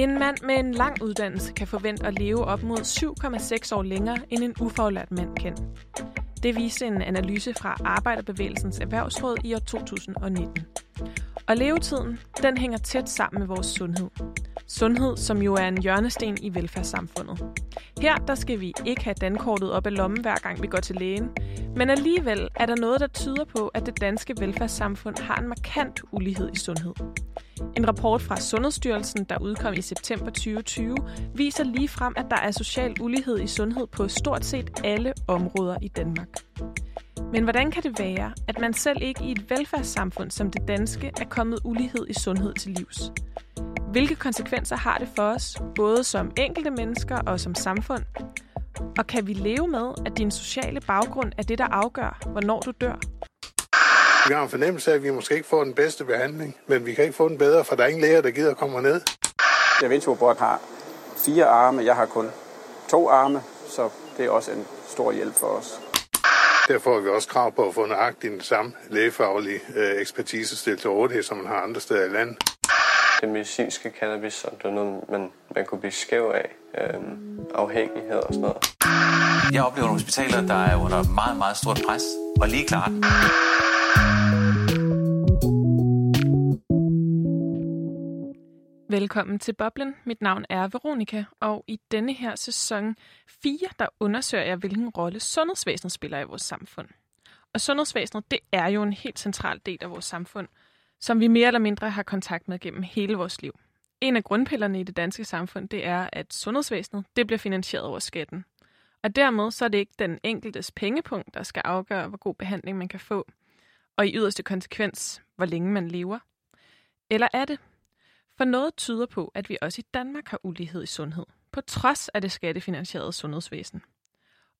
En mand med en lang uddannelse kan forvente at leve op mod 7,6 år længere end en ufaglært mand kan. Det viste en analyse fra Arbejderbevægelsens Erhvervsråd i år 2019. Og levetiden, den hænger tæt sammen med vores sundhed. Sundhed, som jo er en hjørnesten i velfærdssamfundet. Her der skal vi ikke have dankortet op af lommen hver gang vi går til lægen, men alligevel er der noget, der tyder på, at det danske velfærdssamfund har en markant ulighed i sundhed. En rapport fra Sundhedsstyrelsen, der udkom i september 2020, viser lige frem, at der er social ulighed i sundhed på stort set alle områder i Danmark. Men hvordan kan det være, at man selv ikke i et velfærdssamfund som det danske er kommet ulighed i sundhed til livs? Hvilke konsekvenser har det for os, både som enkelte mennesker og som samfund? Og kan vi leve med, at din sociale baggrund er det, der afgør, hvornår du dør? Vi har en fornemmelse af, at vi måske ikke får den bedste behandling, men vi kan ikke få den bedre, for der er ingen læger, der gider komme ned. Da Vinci har fire arme, jeg har kun to arme, så det er også en stor hjælp for os. Derfor har vi også krav på at få nøjagtigt den samme lægefaglige øh, ekspertise stillet til rådighed, som man har andre steder i landet. Det medicinske cannabis, som det er noget, man, man kunne blive skæv af. Øhm, afhængighed og sådan noget. Jeg oplever nogle hospitaler, der er under meget, meget stort pres, og lige klart. Velkommen til Boblen. Mit navn er Veronika, og i denne her sæson 4, der undersøger jeg, hvilken rolle sundhedsvæsenet spiller i vores samfund. Og sundhedsvæsenet, det er jo en helt central del af vores samfund, som vi mere eller mindre har kontakt med gennem hele vores liv. En af grundpillerne i det danske samfund, det er, at sundhedsvæsenet, det bliver finansieret over skatten. Og dermed så er det ikke den enkeltes pengepunkt, der skal afgøre, hvor god behandling man kan få, og i yderste konsekvens, hvor længe man lever. Eller er det? For noget tyder på, at vi også i Danmark har ulighed i sundhed, på trods af det skattefinansierede sundhedsvæsen.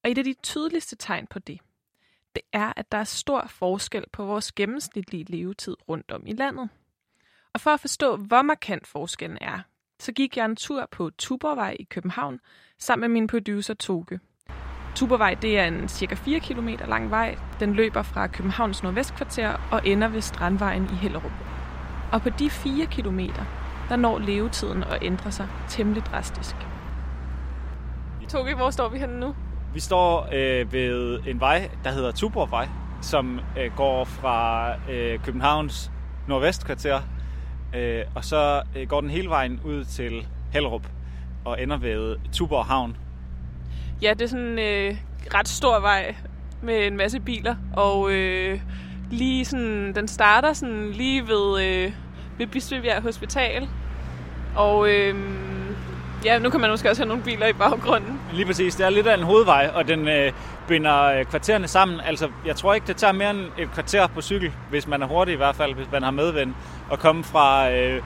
Og et af de tydeligste tegn på det, det er, at der er stor forskel på vores gennemsnitlige levetid rundt om i landet. Og for at forstå, hvor markant forskellen er, så gik jeg en tur på Tuborgvej i København sammen med min producer Toge. Tuborgvej det er en cirka 4 km lang vej. Den løber fra Københavns nordvestkvarter og ender ved Strandvejen i Hellerup. Og på de 4 km, der når levetiden at ændre sig temmelig drastisk. Toge, hvor står vi henne nu? Vi står øh, ved en vej, der hedder Tuborgvej, som øh, går fra øh, Københavns nordvestkvarter, øh, og så øh, går den hele vejen ud til Hellerup og ender ved Tuborg Havn. Ja, det er sådan en øh, ret stor vej med en masse biler, og øh, lige sådan, den starter sådan lige ved, øh, ved Bispebjerg Hospital, og øh, ja, nu kan man måske også have nogle biler i baggrunden. Lige præcis, det er lidt af en hovedvej, og den øh, binder øh, kvartererne sammen. Altså, jeg tror ikke, det tager mere end et kvarter på cykel, hvis man er hurtig i hvert fald, hvis man har medvind, at komme fra, øh,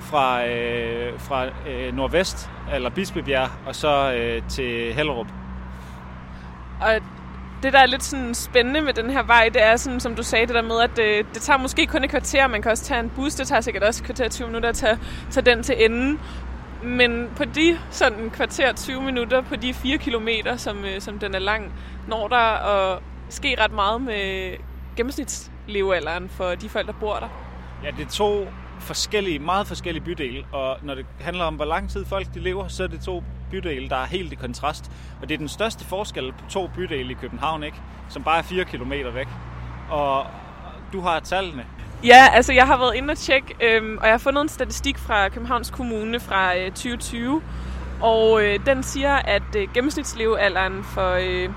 fra, øh, fra øh, nordvest, eller Bispebjerg, og så øh, til Hellerup. Og det, der er lidt sådan spændende med den her vej, det er, sådan, som du sagde, det der med, at det, det tager måske kun et kvarter. Man kan også tage en bus, det tager sikkert også et kvarter 20 minutter at tage, tage den til enden. Men på de sådan kvarter 20 minutter, på de 4 kilometer, som, øh, som den er lang, når der at ske ret meget med gennemsnitslevealderen for de folk, der bor der. Ja, det er to forskellige, meget forskellige bydele, og når det handler om, hvor lang tid folk de lever, så er det to bydele, der er helt i kontrast. Og det er den største forskel på to bydele i København, ikke? som bare er 4 km væk. Og du har tallene. Ja, altså jeg har været inde og tjekke, øhm, og jeg har fundet en statistik fra Københavns Kommune fra øh, 2020, og øh, den siger, at øh, gennemsnitslevealderen for øh,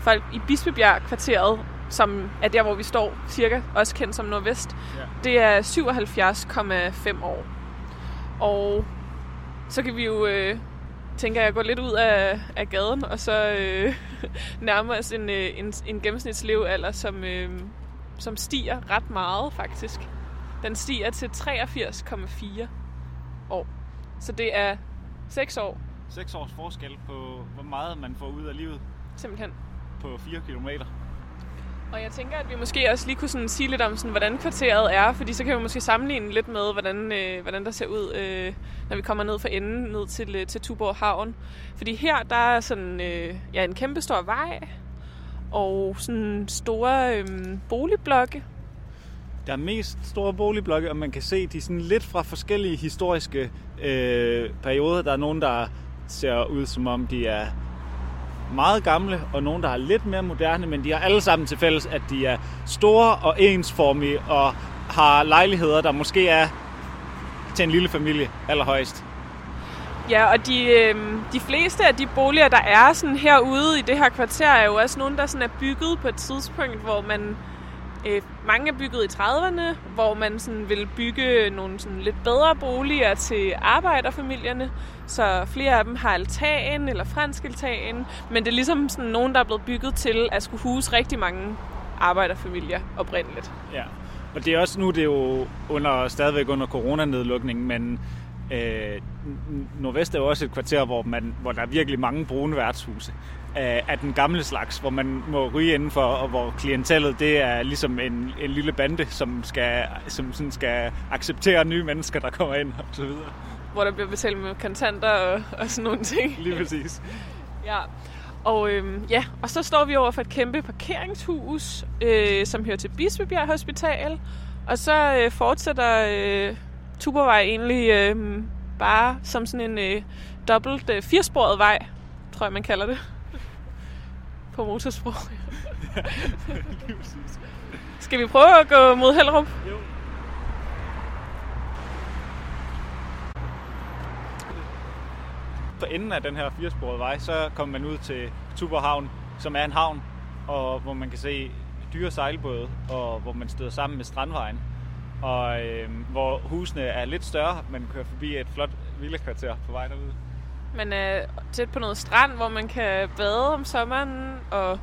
folk i Bispebjerg kvarteret, som er der, hvor vi står cirka, også kendt som Nordvest, ja. det er 77,5 år. Og så kan vi jo, øh, tænker jeg, gå lidt ud af, af gaden, og så øh, nærme os en, øh, en, en gennemsnitslevealder, som, øh, som stiger ret meget faktisk. Den stiger til 83,4 år. Så det er 6 år. 6 års forskel på, hvor meget man får ud af livet. Simpelthen. På 4 kilometer. Og jeg tænker, at vi måske også lige kunne sådan sige lidt om, sådan, hvordan kvarteret er, fordi så kan vi måske sammenligne lidt med, hvordan, øh, hvordan der ser ud, øh, når vi kommer ned fra enden ned til, øh, til Tuborg Havn. Fordi her, der er sådan øh, ja, en kæmpe stor vej, og sådan store øhm, boligblokke. der er mest store boligblokke, og man kan se, de er sådan lidt fra forskellige historiske øh, perioder. Der er nogen, der ser ud som om, de er meget gamle, og nogen, der er lidt mere moderne, men de har alle sammen til fælles, at de er store og ensformige, og har lejligheder, der måske er til en lille familie allerhøjst. Ja, og de, øh, de fleste af de boliger, der er sådan herude i det her kvarter, er jo også nogle, der sådan er bygget på et tidspunkt, hvor man... Øh, mange er bygget i 30'erne, hvor man sådan vil bygge nogle sådan lidt bedre boliger til arbejderfamilierne. Så flere af dem har altan eller fransk altan, men det er ligesom sådan nogen, der er blevet bygget til at skulle huse rigtig mange arbejderfamilier oprindeligt. Ja, og det er også nu, det er jo under, stadigvæk under coronanedlukningen, men øh, Nordvest er jo også et kvarter, hvor, man, hvor der er virkelig mange brune værtshuse af, af den gamle slags, hvor man må ryge indenfor, og hvor klientellet det er ligesom en, en lille bande, som skal, som sådan skal acceptere nye mennesker, der kommer ind og så videre. Hvor der bliver betalt med kontanter og, og sådan nogle ting. Lige præcis. ja. Og, øhm, ja, og så står vi over for et kæmpe parkeringshus, øh, som hører til Bispebjerg Hospital. Og så øh, fortsætter øh, Tuborgvej egentlig øh, bare som sådan en øh, dobbelt øh, firesporet vej, tror jeg, man kalder det. På motorsprog. Skal vi prøve at gå mod Hellerup? Jo. På enden af den her firesporede vej, så kommer man ud til Tuborghavn, som er en havn, og hvor man kan se dyre sejlbåde, og hvor man støder sammen med Strandvejen. Og øh, hvor husene er lidt større, man kører forbi et flot villakvarter på vej derude. Man er tæt på noget strand, hvor man kan bade om sommeren, og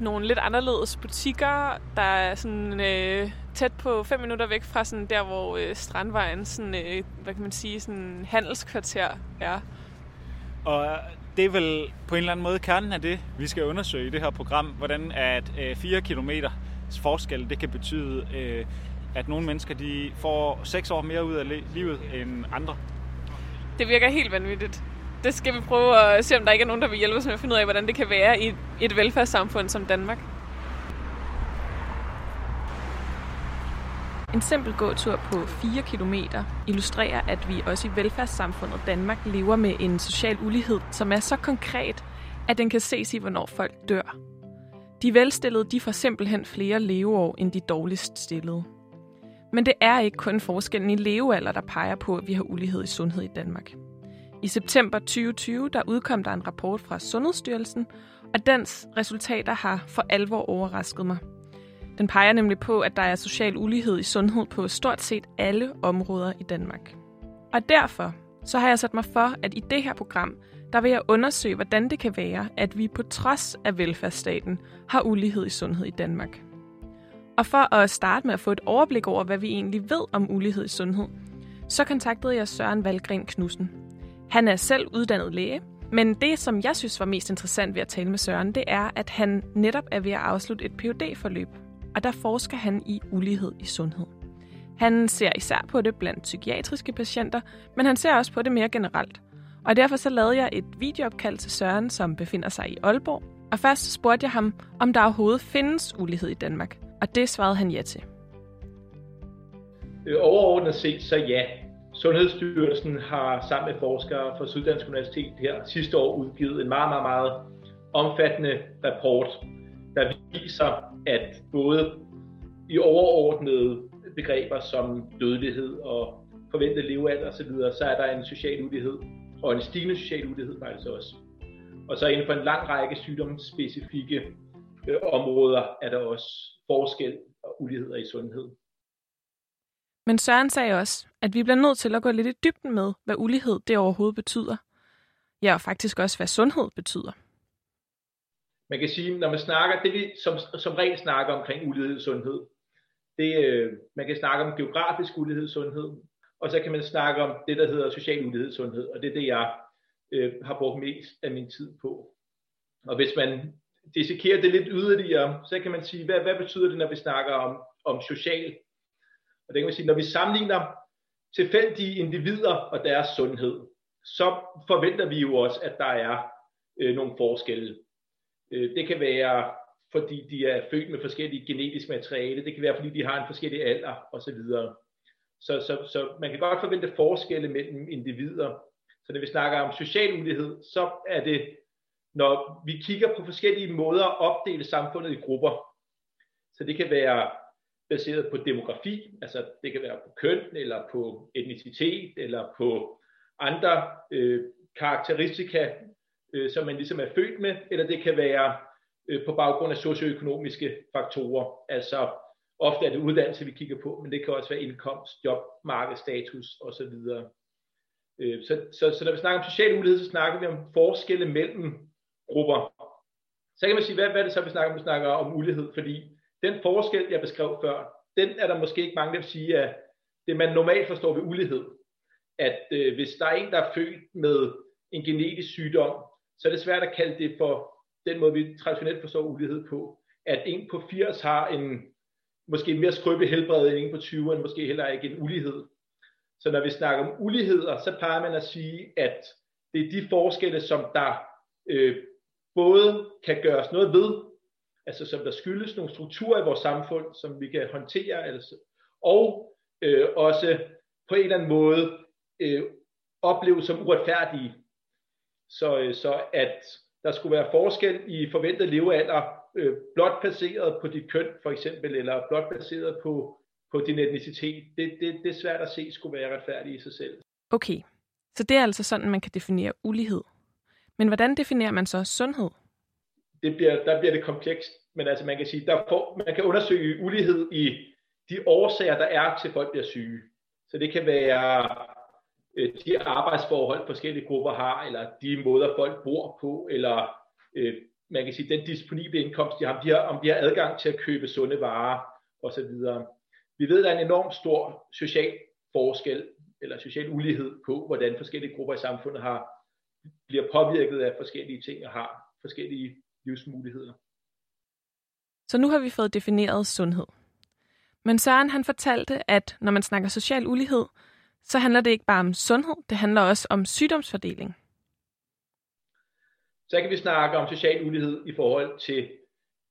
nogle lidt anderledes butikker, der er sådan øh, tæt på fem minutter væk fra sådan der, hvor øh, Strandvejen, sådan, øh, hvad kan man sige, sådan handelskvarter er. Og det er vel på en eller anden måde kernen af det, vi skal undersøge i det her program, hvordan at øh, 4 km forskel, det kan betyde, øh, at nogle mennesker de får 6 år mere ud af livet end andre. Det virker helt vanvittigt. Det skal vi prøve at se, om der ikke er nogen, der vil hjælpe os med at finde ud af, hvordan det kan være i et velfærdssamfund som Danmark. En simpel gåtur på 4 km illustrerer, at vi også i velfærdssamfundet Danmark lever med en social ulighed, som er så konkret, at den kan ses i, hvornår folk dør. De velstillede de får simpelthen flere leveår end de dårligst stillede. Men det er ikke kun forskellen i levealder, der peger på, at vi har ulighed i sundhed i Danmark. I september 2020 der udkom der en rapport fra Sundhedsstyrelsen, og dens resultater har for alvor overrasket mig. Den peger nemlig på, at der er social ulighed i sundhed på stort set alle områder i Danmark. Og derfor så har jeg sat mig for, at i det her program, der vil jeg undersøge, hvordan det kan være, at vi på trods af velfærdsstaten har ulighed i sundhed i Danmark. Og for at starte med at få et overblik over, hvad vi egentlig ved om ulighed i sundhed, så kontaktede jeg Søren Valgren Knudsen. Han er selv uddannet læge, men det, som jeg synes var mest interessant ved at tale med Søren, det er, at han netop er ved at afslutte et phd forløb og der forsker han i ulighed i sundhed. Han ser især på det blandt psykiatriske patienter, men han ser også på det mere generelt. Og derfor så lavede jeg et videoopkald til Søren, som befinder sig i Aalborg. Og først spurgte jeg ham, om der overhovedet findes ulighed i Danmark. Og det svarede han ja til. Øh, overordnet set så ja. Sundhedsstyrelsen har sammen med forskere fra Syddansk Universitet her sidste år udgivet en meget, meget, meget omfattende rapport, der viser, at både i overordnede begreber som dødelighed og forventet levealder osv., så er der en social ulighed, og en stigende social ulighed faktisk også. Og så inden for en lang række sygdomsspecifikke øh, områder er der også forskel og uligheder i sundhed. Men Søren sagde også, at vi bliver nødt til at gå lidt i dybden med, hvad ulighed det overhovedet betyder. Ja, og faktisk også, hvad sundhed betyder. Man kan sige, når man snakker, det vi som, som regel snakker omkring ulighed i sundhed, det, øh, man kan snakke om geografisk ulighed i sundhed, og så kan man snakke om det, der hedder social ulighed i sundhed, og det er det, jeg øh, har brugt mest af min tid på. Og hvis man dissekerer det lidt yderligere, så kan man sige, hvad, hvad betyder det, når vi snakker om, om social? Og det kan man sige, når vi sammenligner tilfældige individer og deres sundhed, så forventer vi jo også, at der er øh, nogle forskelle. Øh, det kan være fordi de er født med forskellige genetisk materiale. Det kan være, fordi de har en forskellig alder osv. Så, så, så man kan godt forvente forskelle mellem individer. Så når vi snakker om social ulighed, så er det, når vi kigger på forskellige måder at opdele samfundet i grupper. Så det kan være baseret på demografi, altså det kan være på køn, eller på etnicitet, eller på andre øh, karakteristika, øh, som man ligesom er født med, eller det kan være øh, på baggrund af socioøkonomiske faktorer. Altså ofte er det uddannelse, vi kigger på, men det kan også være indkomst, job, markedsstatus osv. Øh, så, så, så når vi snakker om social ulighed, så snakker vi om forskelle mellem grupper. Så kan man sige, hvad, hvad er det så, vi snakker om? Vi snakker om ulighed, fordi den forskel, jeg beskrev før, den er der måske ikke mange, der vil sige, at det man normalt forstår ved ulighed, at øh, hvis der er en, der er født med en genetisk sygdom, så er det svært at kalde det for den måde, vi traditionelt forstår ulighed på. At en på 80 har en måske mere skrøbe helbred end en på 20, og måske heller ikke en ulighed. Så når vi snakker om uligheder, så plejer man at sige, at det er de forskelle, som der øh, både kan gøres noget ved, altså som der skyldes nogle strukturer i vores samfund, som vi kan håndtere, altså, og øh, også på en eller anden måde øh, opleves som uretfærdige. Så, øh, så at der skulle være forskel i forventet levealder, øh, blot baseret på dit køn for eksempel, eller blot baseret på, på din etnicitet, det, det, det er svært at se skulle være retfærdigt i sig selv. Okay, så det er altså sådan, man kan definere ulighed. Men hvordan definerer man så sundhed? Det bliver, der bliver det komplekst, men altså man kan sige, der får, man kan undersøge ulighed i de årsager, der er til folk bliver syge. Så det kan være øh, de arbejdsforhold, forskellige grupper har, eller de måder, folk bor på, eller øh, man kan sige, den disponible indkomst, de har, de har, om de har adgang til at købe sunde varer osv. Vi ved, at der er en enorm stor social forskel, eller social ulighed på, hvordan forskellige grupper i samfundet har, bliver påvirket af forskellige ting og har forskellige livsmuligheder. Så nu har vi fået defineret sundhed. Men Søren han fortalte, at når man snakker social ulighed, så handler det ikke bare om sundhed, det handler også om sygdomsfordeling. Så kan vi snakke om social ulighed i forhold til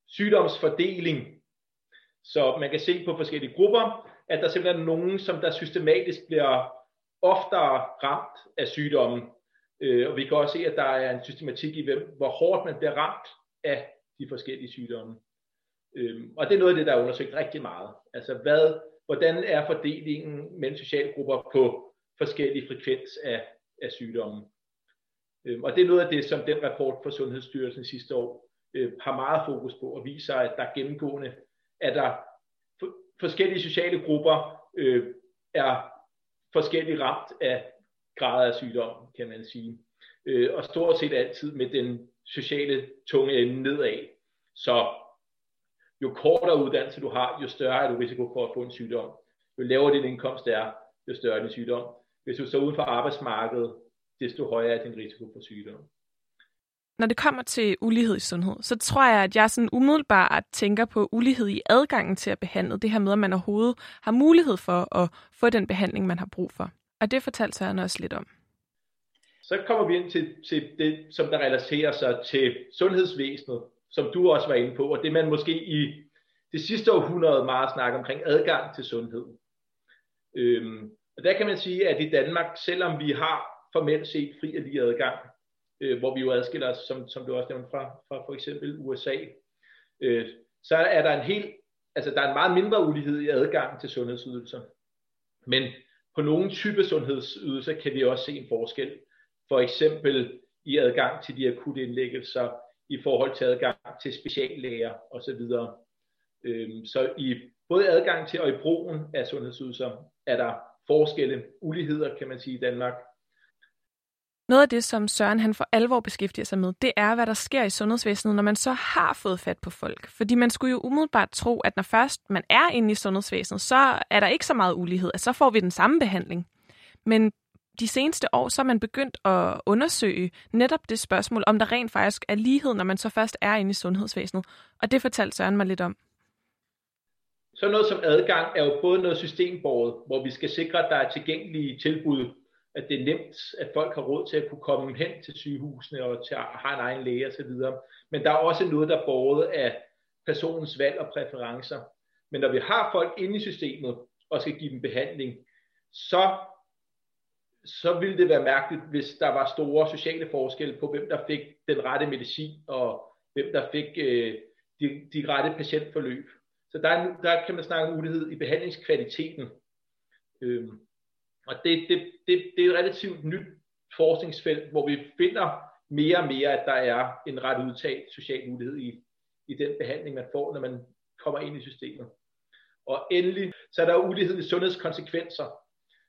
sygdomsfordeling. Så man kan se på forskellige grupper, at der simpelthen er nogen, som der systematisk bliver oftere ramt af sygdommen. Øh, og vi kan også se, at der er en systematik i, hvem, hvor hårdt man bliver ramt af de forskellige sygdomme. Øhm, og det er noget af det, der er undersøgt rigtig meget. Altså, hvad, hvordan er fordelingen mellem socialgrupper på forskellige frekvens af, af sygdomme. Øhm, og det er noget af det, som den rapport fra Sundhedsstyrelsen sidste år øh, har meget fokus på, og viser, at der gennemgående at der for, forskellige sociale grupper øh, er forskelligt ramt af grader af sygdom, kan man sige. Øh, og stort set altid med den sociale tunge ende nedad. Så jo kortere uddannelse du har, jo større er du risiko for at få en sygdom. Jo lavere din indkomst er, jo større er din sygdom. Hvis du står uden for arbejdsmarkedet, desto højere er din risiko for sygdom. Når det kommer til ulighed i sundhed, så tror jeg, at jeg sådan umiddelbart tænker på ulighed i adgangen til at behandle. Det her med, at man overhovedet har mulighed for at få den behandling, man har brug for. Og det fortalte Søren også lidt om. Så kommer vi ind til, til det, som der relaterer sig til sundhedsvæsenet, som du også var inde på, og det man måske i det sidste århundrede meget snakker omkring adgang til sundhed. Øhm, og der kan man sige, at i Danmark, selvom vi har formelt set fri og lige adgang, øh, hvor vi jo adskiller os, som, som du også nævnte fra, fra for eksempel USA, øh, så er der en helt, altså der er en meget mindre ulighed i adgang til sundhedsydelser. Men på nogle type sundhedsydelser kan vi også se en forskel. For eksempel i adgang til de akutte indlæggelser, i forhold til adgang til speciallæger osv. Øhm, så i både adgang til og i brugen af sundhedsydelser er der forskelle, uligheder kan man sige i Danmark. Noget af det, som Søren han for alvor beskæftiger sig med, det er, hvad der sker i sundhedsvæsenet, når man så har fået fat på folk. Fordi man skulle jo umiddelbart tro, at når først man er inde i sundhedsvæsenet, så er der ikke så meget ulighed, at så får vi den samme behandling. Men de seneste år, så er man begyndt at undersøge netop det spørgsmål, om der rent faktisk er lighed, når man så først er inde i sundhedsvæsenet. Og det fortalte Søren mig lidt om. Så noget som adgang er jo både noget systembordet, hvor vi skal sikre, at der er tilgængelige tilbud, at det er nemt, at folk har råd til at kunne komme hen til sygehusene og til at have en egen læge osv. Men der er også noget, der er båret af personens valg og præferencer. Men når vi har folk inde i systemet og skal give dem behandling, så, så ville det være mærkeligt, hvis der var store sociale forskelle på, hvem der fik den rette medicin og hvem der fik øh, de, de rette patientforløb. Så der, der kan man snakke om ulighed i behandlingskvaliteten. Øhm, og det, det, det, det er et relativt nyt forskningsfelt, hvor vi finder mere og mere, at der er en ret udtalt social ulighed i, i den behandling, man får, når man kommer ind i systemet. Og endelig, så er der ulighed i sundhedskonsekvenser.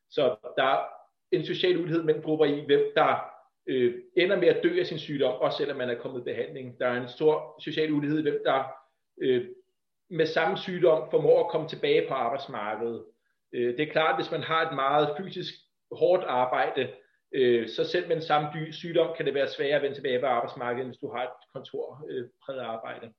Så der er en social ulighed mellem grupper i, hvem der øh, ender med at dø af sin sygdom, også selvom man er kommet i behandling. Der er en stor social ulighed i, hvem der øh, med samme sygdom formår at komme tilbage på arbejdsmarkedet. Øh, det er klart, at hvis man har et meget fysisk hårdt arbejde, øh, så selv med den samme sygdom kan det være sværere at vende tilbage på arbejdsmarkedet, hvis du har et kontorpræget øh, arbejde.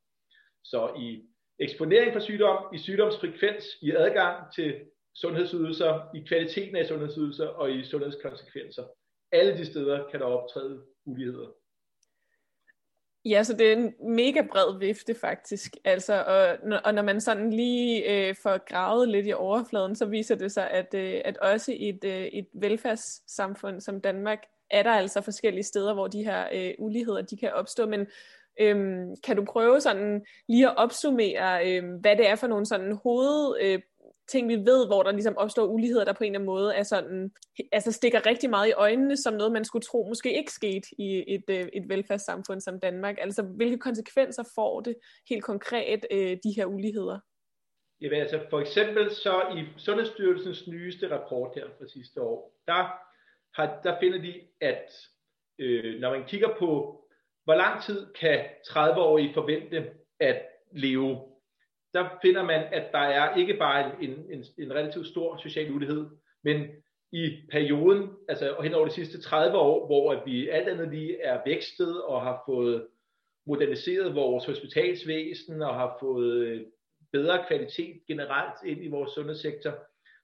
Så i eksponering for sygdom, i sygdomsfrekvens, i adgang til sundhedsydelser, i kvaliteten af sundhedsydelser og i sundhedskonsekvenser. Alle de steder kan der optræde uligheder. Ja, så det er en mega bred vifte faktisk. Altså, og, og når man sådan lige øh, får gravet lidt i overfladen, så viser det sig, at, øh, at også i et, øh, et velfærdssamfund som Danmark, er der altså forskellige steder, hvor de her øh, uligheder de kan opstå. Men øhm, kan du prøve sådan lige at opsummere, øh, hvad det er for nogle sådan hoved... Øh, ting, vi ved, hvor der ligesom opstår uligheder, der på en eller anden måde er sådan, altså stikker rigtig meget i øjnene, som noget, man skulle tro måske ikke skete i et, øh, et velfærdssamfund som Danmark. Altså, hvilke konsekvenser får det helt konkret, øh, de her uligheder? Jamen altså, for eksempel så i Sundhedsstyrelsens nyeste rapport her fra sidste år, der, har, der finder de, at øh, når man kigger på, hvor lang tid kan 30-årige forvente at leve, der finder man, at der er ikke bare en, en, en relativt stor social ulighed, men i perioden, altså hen over de sidste 30 år, hvor vi alt andet lige er vækstet og har fået moderniseret vores hospitalsvæsen og har fået øh, bedre kvalitet generelt ind i vores sundhedssektor,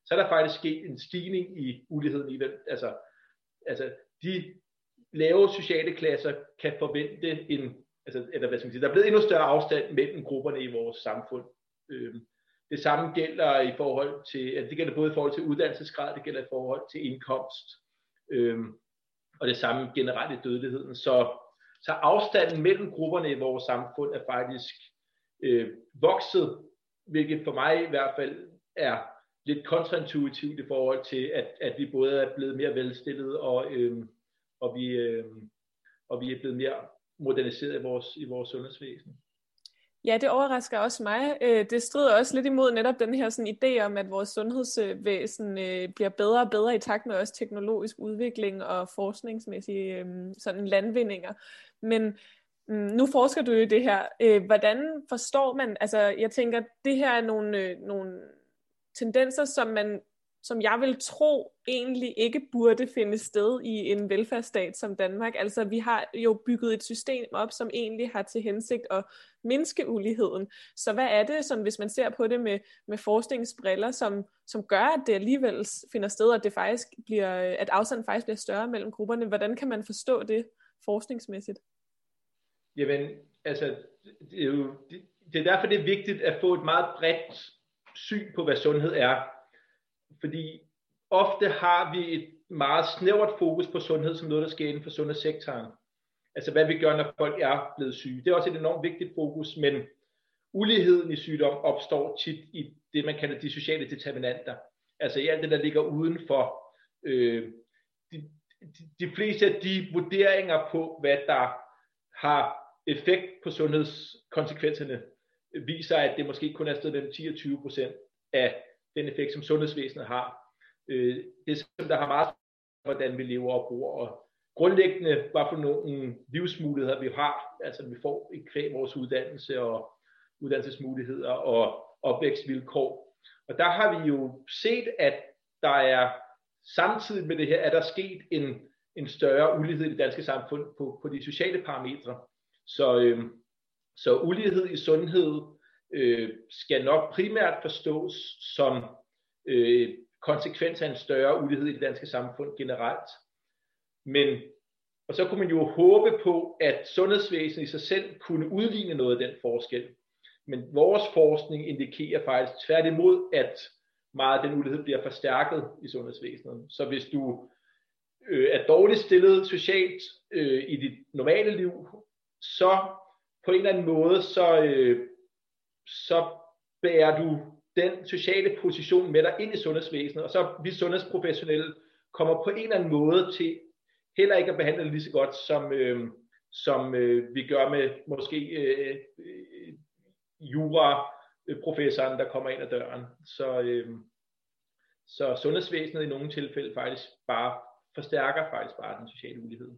så er der faktisk sket en stigning i uligheden i hvem, altså, altså de lave sociale klasser kan forvente en, altså, eller hvad skal man sige, der er blevet endnu større afstand mellem grupperne i vores samfund. Øh, det samme gælder i forhold til, altså det gælder både i forhold til uddannelsesgrad, det gælder i forhold til indkomst, øhm, og det samme generelt i dødeligheden. Så, så afstanden mellem grupperne i vores samfund er faktisk øh, vokset, hvilket for mig i hvert fald er lidt kontraintuitivt i forhold til, at, at vi både er blevet mere velstillet, og, øh, og, vi, øh, og vi er blevet mere moderniseret i vores, i vores sundhedsvæsen. Ja, det overrasker også mig. Øh, det strider også lidt imod netop den her sådan, idé om, at vores sundhedsvæsen øh, bliver bedre og bedre i takt med også teknologisk udvikling og forskningsmæssige øh, sådan landvindinger. Men mm, nu forsker du i det her. Hvordan forstår man, altså jeg tænker, det her er nogle, nogle tendenser, som man som jeg vil tro egentlig ikke burde finde sted i en velfærdsstat som Danmark. Altså vi har jo bygget et system op, som egentlig har til hensigt at mindske uligheden. Så hvad er det, som hvis man ser på det med, med forskningsbriller, som, som gør, at det alligevel finder sted, at, det faktisk bliver, at afstanden faktisk bliver større mellem grupperne? Hvordan kan man forstå det forskningsmæssigt? Jamen, altså, det er, jo, det, det er derfor, det er vigtigt at få et meget bredt syn på, hvad sundhed er fordi ofte har vi et meget snævert fokus på sundhed som noget, der sker inden for sundhedssektoren. Altså hvad vi gør, når folk er blevet syge. Det er også et enormt vigtigt fokus, men uligheden i sygdom opstår tit i det, man kalder de sociale determinanter. Altså i alt det, der ligger uden for øh, de, de, de fleste af de vurderinger på, hvad der har effekt på sundhedskonsekvenserne, viser, at det måske kun er stedet mellem 10 og 20 procent af den effekt, som sundhedsvæsenet har. Øh, det som der har meget hvordan vi lever og bor, og grundlæggende, hvad for nogle livsmuligheder vi har, altså vi får i kvæg vores uddannelse og uddannelsesmuligheder og opvækstvilkår. Og der har vi jo set, at der er samtidig med det her, at der sket en, en større ulighed i det danske samfund på, på de sociale parametre. Så, øh, så ulighed i sundhed øh, skal nok primært forstås som øh, konsekvens af en større ulighed i det danske samfund generelt. Men, og så kunne man jo håbe på, at sundhedsvæsenet i sig selv kunne udligne noget af den forskel. Men vores forskning indikerer faktisk tværtimod, at meget af den ulighed bliver forstærket i sundhedsvæsenet. Så hvis du øh, er dårligt stillet socialt øh, i dit normale liv, så på en eller anden måde, så, øh, så bærer du den sociale position med dig ind i sundhedsvæsenet, og så vi sundhedsprofessionelle kommer på en eller anden måde til heller ikke at behandle det lige så godt, som, øh, som øh, vi gør med måske øh, øh, jura-professoren, der kommer ind ad døren. Så, øh, så sundhedsvæsenet i nogle tilfælde faktisk bare forstærker faktisk bare den sociale ulighed.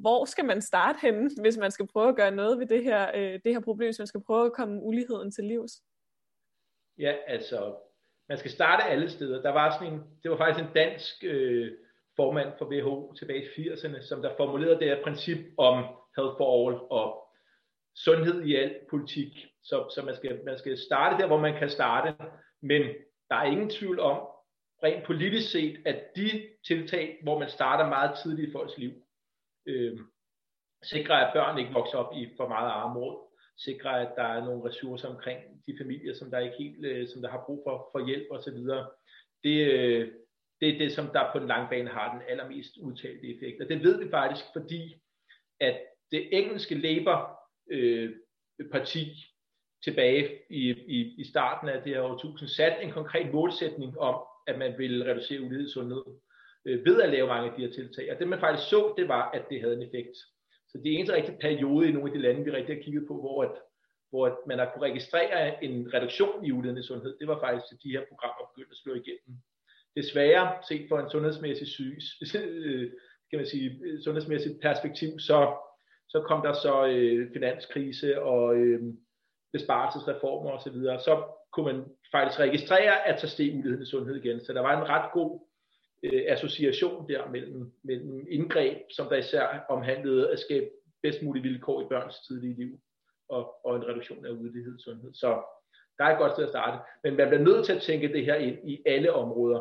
Hvor skal man starte henne, hvis man skal prøve at gøre noget ved det her, øh, det her problem, hvis man skal prøve at komme uligheden til livs? Ja, altså, man skal starte alle steder. Der var sådan en, det var faktisk en dansk øh, formand for WHO tilbage i 80'erne, som der formulerede det her princip om health for all og sundhed i al politik. Så, så man, skal, man skal starte der, hvor man kan starte, men der er ingen tvivl om, rent politisk set, at de tiltag, hvor man starter meget tidligt i folks liv, øh, sikrer, at børn ikke vokser op i for meget armod, sikrer, at der er nogle ressourcer omkring de familier, som der ikke helt, øh, som der har brug for, for hjælp osv. Det, øh, det er det, som der på den lange bane har den allermest udtalte effekt. Og det ved vi faktisk, fordi at det engelske Labour øh, parti tilbage i, i, i starten af det her årtusind satte en konkret målsætning om, at man ville reducere ulighed i sundhed øh, ved at lave mange af de her tiltag. Og det man faktisk så, det var, at det havde en effekt. Så det er eneste rigtige periode i nogle af de lande, vi rigtig har kigget på, hvor, at, hvor at man har kunne registrere en reduktion i ulighed i sundhed, det var faktisk, at de her programmer begyndte at slå igennem. Desværre, set fra en sundhedsmæssig syg, øh, kan man sige, øh, sundhedsmæssigt perspektiv, så, så kom der så øh, finanskrise og øh, besparelsesreformer osv., så, så kunne man faktisk registrere, at så steg uligheden i sundhed igen. Så der var en ret god øh, association der mellem, mellem indgreb, som der især omhandlede at skabe bedst mulige vilkår i børns tidlige liv, og, og en reduktion af ulighed i sundhed. Så der er et godt sted at starte. Men man bliver nødt til at tænke det her ind i alle områder.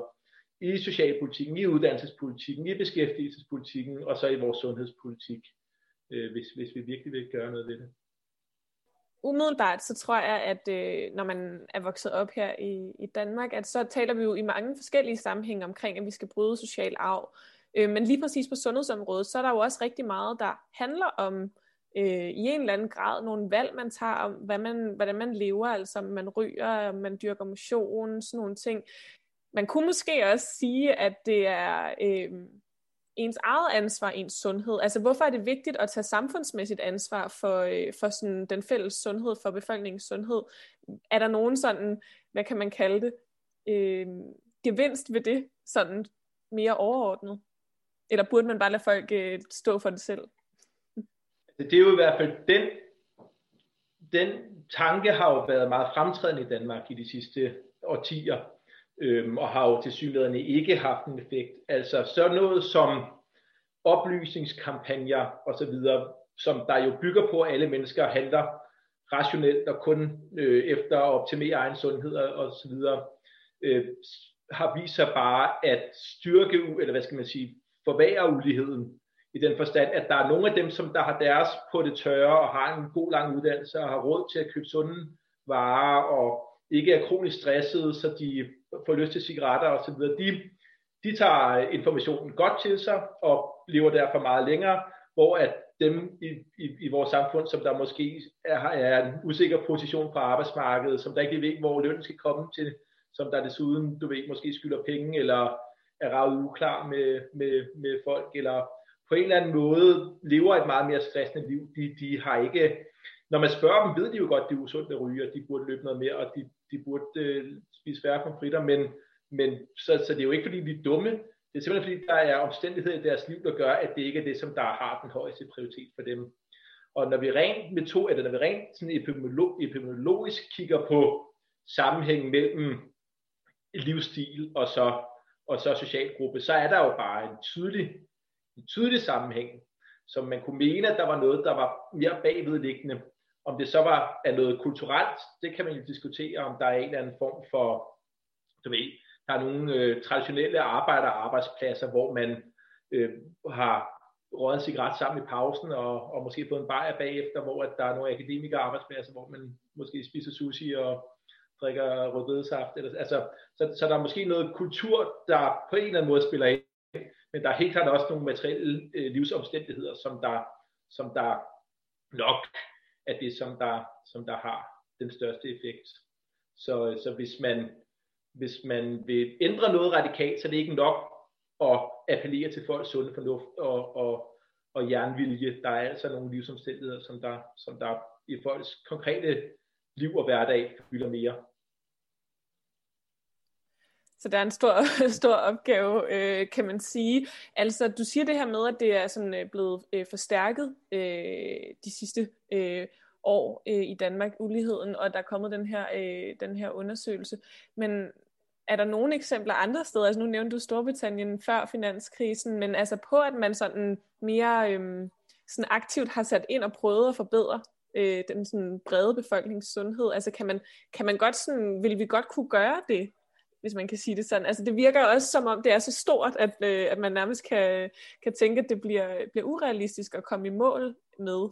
I socialpolitikken, i uddannelsespolitikken, i beskæftigelsespolitikken, og så i vores sundhedspolitik, øh, hvis, hvis vi virkelig vil gøre noget ved det umiddelbart så tror jeg, at øh, når man er vokset op her i, i Danmark, at så taler vi jo i mange forskellige sammenhænge omkring, at vi skal bryde social arv. Øh, men lige præcis på sundhedsområdet, så er der jo også rigtig meget, der handler om øh, i en eller anden grad nogle valg, man tager om, hvad man, hvordan man lever, altså man ryger, man dyrker motion, sådan nogle ting. Man kunne måske også sige, at det er... Øh, ens eget ansvar, ens sundhed? Altså, hvorfor er det vigtigt at tage samfundsmæssigt ansvar for, øh, for sådan den fælles sundhed, for befolkningens sundhed? Er der nogen sådan, hvad kan man kalde det, øh, gevinst ved det, sådan mere overordnet? Eller burde man bare lade folk øh, stå for det selv? Det er jo i hvert fald den, den tanke har jo været meget fremtrædende i Danmark i de sidste årtier øhm, og har jo til synligheden ikke haft en effekt. Altså så noget som oplysningskampagner osv., som der jo bygger på, at alle mennesker handler rationelt og kun øh, efter at optimere egen sundhed og så videre, øh, har vist sig bare at styrke, eller hvad skal man sige, forværre uligheden i den forstand, at der er nogle af dem, som der har deres på det tørre og har en god lang uddannelse og har råd til at købe sunde varer og ikke er kronisk stressede, så de får lyst til cigaretter og så videre, de, de tager informationen godt til sig og lever derfor meget længere, hvor at dem i, i, i vores samfund, som der måske er, er en usikker position på arbejdsmarkedet, som der ikke ved, hvor lønnen skal komme til, som der desuden, du ved, måske skylder penge, eller er ravet uklar med, med, med folk, eller på en eller anden måde lever et meget mere stressende liv. De, de har ikke, når man spørger dem, ved de jo godt, at det er usundt at ryge, og de burde løbe noget mere, og de, de burde øh, spise færre konfritter, men, men så, så det er jo ikke, fordi de er dumme. Det er simpelthen, fordi der er omstændigheder i deres liv, der gør, at det ikke er det, som der har den højeste prioritet for dem. Og når vi rent metode, eller når vi rent sådan epidemiolog, epidemiologisk kigger på sammenhængen mellem livsstil og så, og så socialgruppe, så er der jo bare en tydelig, en tydelig sammenhæng, som man kunne mene, at der var noget, der var mere bagvedliggende. Om det så var af noget kulturelt, det kan man jo diskutere, om der er en eller anden form for, du ved, der er nogle øh, traditionelle arbejder- arbejdspladser, hvor man øh, har røget en cigaret sammen i pausen, og, og måske fået en bajer bagefter, hvor at der er nogle akademikere arbejdspladser, hvor man måske spiser sushi og drikker rødbedesaft. Eller, altså, så, så der er måske noget kultur, der på en eller anden måde spiller ind, men der er helt klart også nogle materielle øh, livsomstændigheder, som der, som der nok er det, som der, som der har den største effekt. Så, så hvis, man, hvis man vil ændre noget radikalt, så er det ikke nok at appellere til folks sunde fornuft og, og, og jernvilje. Der er altså nogle livsomstændigheder, som der, som der i folks konkrete liv og hverdag fylder mere. Så der er en stor, stor opgave, øh, kan man sige. Altså, du siger det her med, at det er sådan øh, blevet øh, forstærket øh, de sidste øh, år øh, i Danmark, uligheden, og der er kommet den her, øh, den her undersøgelse. Men er der nogle eksempler andre steder? Altså, nu nævnte du Storbritannien før finanskrisen, men altså på, at man sådan mere øh, sådan aktivt har sat ind og prøvet at forbedre øh, den sådan brede befolknings sundhed. Altså kan man, kan man godt sådan, vil vi godt kunne gøre det hvis man kan sige det sådan. Altså det virker også som om, det er så stort, at, øh, at man nærmest kan, kan tænke, at det bliver, bliver urealistisk at komme i mål med.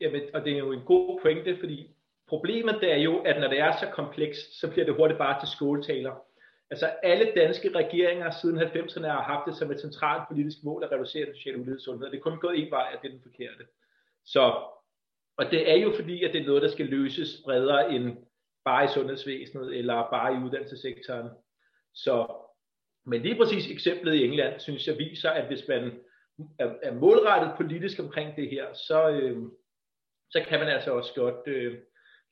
Jamen, og det er jo en god pointe, fordi problemet det er jo, at når det er så komplekst, så bliver det hurtigt bare til skåltaler. Altså alle danske regeringer siden 90'erne har haft det som et centralt politisk mål at reducere den sociale ulighed i sundhed. Det er kun gået en vej, at det er den forkerte. Så, og det er jo fordi, at det er noget, der skal løses bredere end bare i sundhedsvæsenet eller bare i uddannelsessektoren. Så, men lige præcis eksemplet i England, synes jeg, viser, at hvis man er, er målrettet politisk omkring det her, så, øh, så kan man altså også godt øh,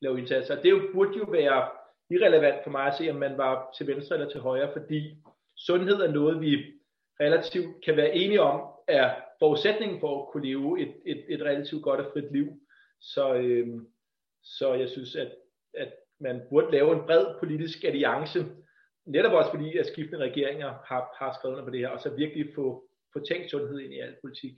lave indsatser. Det jo, burde jo være irrelevant for mig at se, om man var til venstre eller til højre, fordi sundhed er noget, vi relativt kan være enige om, er forudsætningen for at kunne leve et, et, et relativt godt og frit liv. Så, øh, så jeg synes, at, at man burde lave en bred politisk alliance, netop også fordi, at skiftende regeringer har, har skrevet på det her, og så virkelig få, få tænkt sundhed ind i al politik.